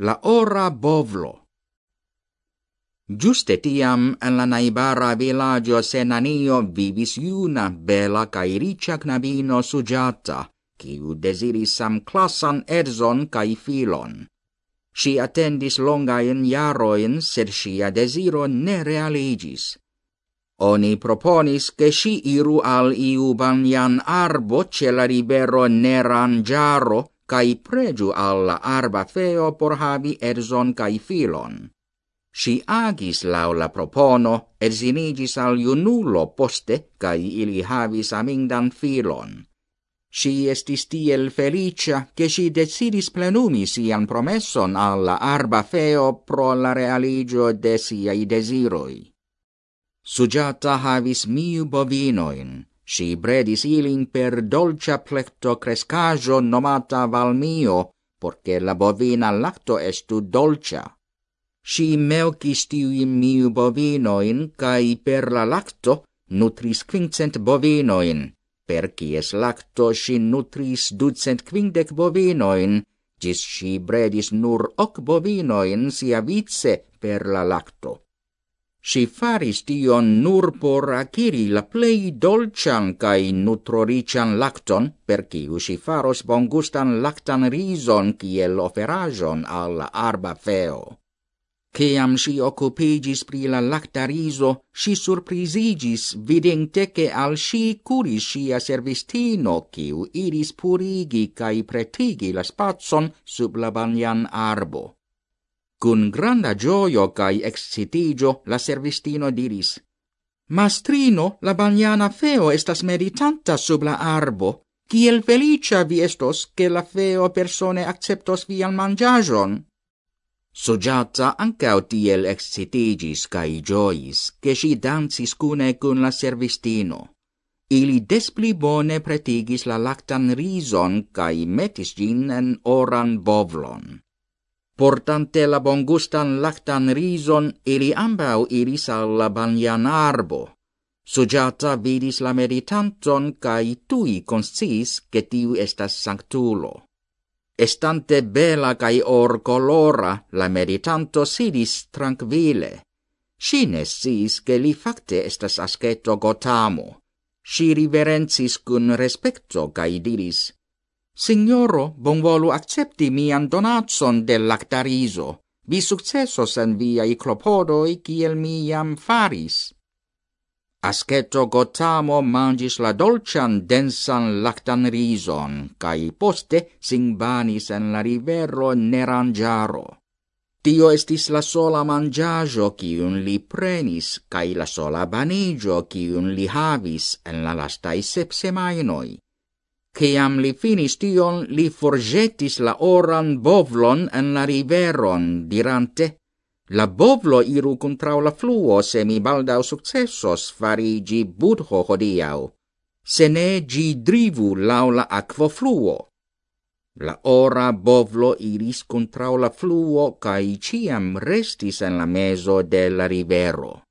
la ora bovlo. Giuste tiam en la naibara villaggio Senanio vivis iuna bela cae ricia knabino sugiata, quiu desiris sam classan erzon cae filon. Si attendis longain jaroin, sed sia desiro ne realigis. Oni proponis che si iru al iu banjan arbo ce la ribero Nerangiaro, cae pregiu alla arba feo por havi erzon cae filon. Si agis lau la propono, erzinigis al iunulo poste, cae ili havis amindan filon. Si estis tiel felicia, che si decidis plenumi sian promesson alla arba feo pro la realigio de siai desiroi. Sugiata havis miu bovinoin, Si bredis ilin per dolcia plecto crescajo nomata valmio, porque la bovina lacto estu dolcia. Si melcis tiui miu bovinoin, cae per la lacto nutris quincent bovinoin, per cies lacto si nutris ducent quindec bovinoin, gis si bredis nur hoc bovinoin sia vice per la lacto si faris tion nur por aciri la plei dolcian cae nutrorician lacton, per ciu si faros bongustan lactan rison ciel oferajon al arba feo. Ciam si occupigis pri la lacta riso, si surprisigis, vidente che al si curis sia servistino, ciu iris purigi cae pretigi la spazzon sub la banyan arbo Cun granda gioio cae excitigio la servistino diris, Mastrino, la bagnana feo estas meditanta sub la arbo, kiel felicia vi estos che la feo persone acceptos vian mangiajon. Soggiazza ancao tiel excitigis cae giois, che si dansis cune cun la servistino. Ili despli bone pretigis la lactan rison cae metis gin en oran bovlon. Portante la bongustan lactan rison, ili ambau iris alla banjan arbo. Sujata vidis la meditanton cae tui consciis che tiu estas sanctulo. Estante bela cae or colora, la meditanto sidis tranquile. Si nessis che li facte estas asceto Gotamo. Si riverensis cun respecto cae diris, Signoro, bonvolu accepti mian donatson del lactariso. Vi successos en viai clopodoi, kiel mi jam faris. Asceto Gotamo mangis la dolcian densan lactan rison, cae poste singbanis en la rivero nerangiaro. Tio estis la sola mangiajo cium li prenis, cae la sola banigio cium li havis en la lastai sep semainoi. Ciam li finis tion, li forgetis la oran bovlon en la riveron, dirante, La bovlo iru contrau la fluo, se mi baldau successos farigi budho hodiau, se ne gi drivu lau la aquo fluo. La ora bovlo iris contrau la fluo, cae ciam restis en la meso de la rivero.